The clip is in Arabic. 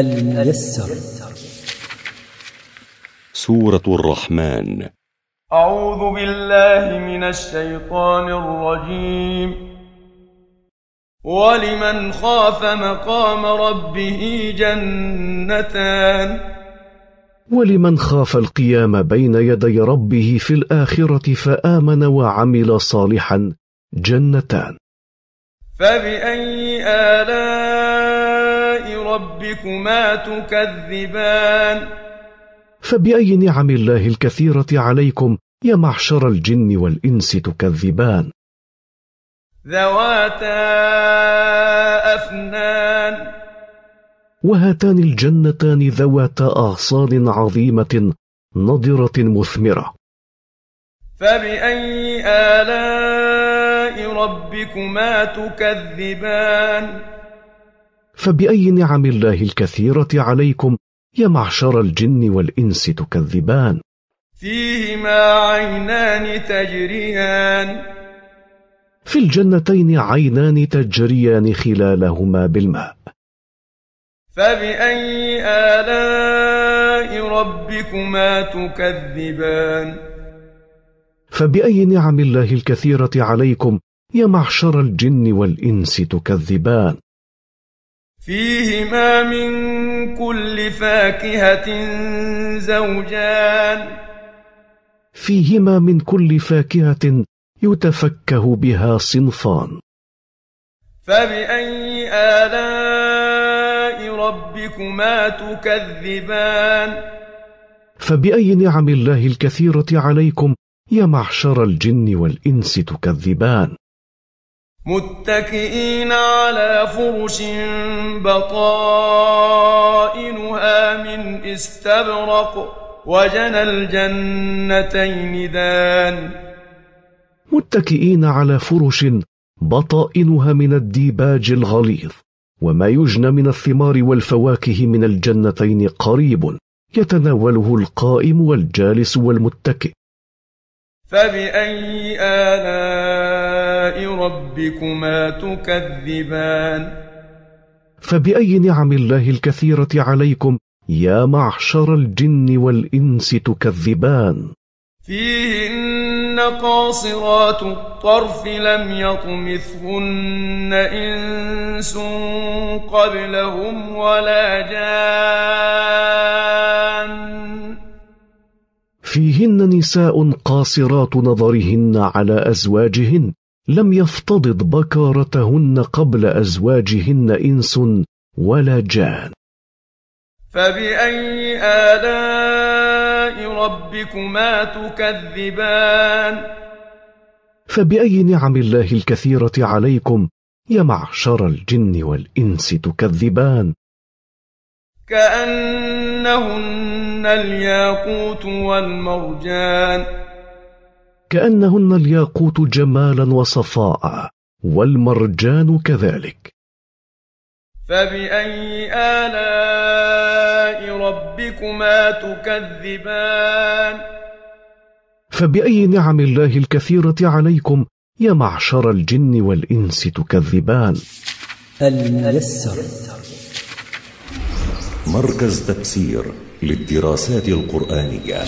الميسر. سورة الرحمن. أعوذ بالله من الشيطان الرجيم. ولمن خاف مقام ربه جنتان. ولمن خاف القيام بين يدي ربه في الآخرة فآمن وعمل صالحا جنتان. فبأي آلاء ربكما تكذبان. فبأي نعم الله الكثيرة عليكم يا معشر الجن والإنس تكذبان؟ ذواتا أفنان. وهاتان الجنتان ذواتا أغصان عظيمة نضرة مثمرة. فبأي آلاء ربكما تكذبان؟ فبأي نعم الله الكثيرة عليكم يا معشر الجن والإنس تكذبان؟ فيهما عينان تجريان. في الجنتين عينان تجريان خلالهما بالماء. فبأي آلاء ربكما تكذبان؟ فبأي نعم الله الكثيرة عليكم يا معشر الجن والإنس تكذبان؟ فيهما من كل فاكهة زوجان. فيهما من كل فاكهة يتفكه بها صنفان. فبأي آلاء ربكما تكذبان؟ فبأي نعم الله الكثيرة عليكم يا معشر الجن والإنس تكذبان؟ متكئين على فرش بطائنها من استبرق وجنى الجنتين دان. متكئين على فرش بطائنها من الديباج الغليظ وما يجنى من الثمار والفواكه من الجنتين قريب يتناوله القائم والجالس والمتكئ. فبأي آلاء ربكما تكذبان. فبأي نعم الله الكثيرة عليكم؟ يا معشر الجن والإنس تكذبان. فيهن قاصرات الطرف لم يطمثهن إنس قبلهم ولا جان. فيهن نساء قاصرات نظرهن على أزواجهن. لم يفتضض بكارتهن قبل أزواجهن إنس ولا جان. فبأي آلاء ربكما تكذبان؟ فبأي نعم الله الكثيرة عليكم يا معشر الجن والإنس تكذبان؟ كأنهن الياقوت والمرجان. كأنهن الياقوت جمالا وصفاء والمرجان كذلك. فبأي آلاء ربكما تكذبان؟ فبأي نعم الله الكثيرة عليكم يا معشر الجن والإنس تكذبان. الميسر. مركز تفسير للدراسات القرآنية.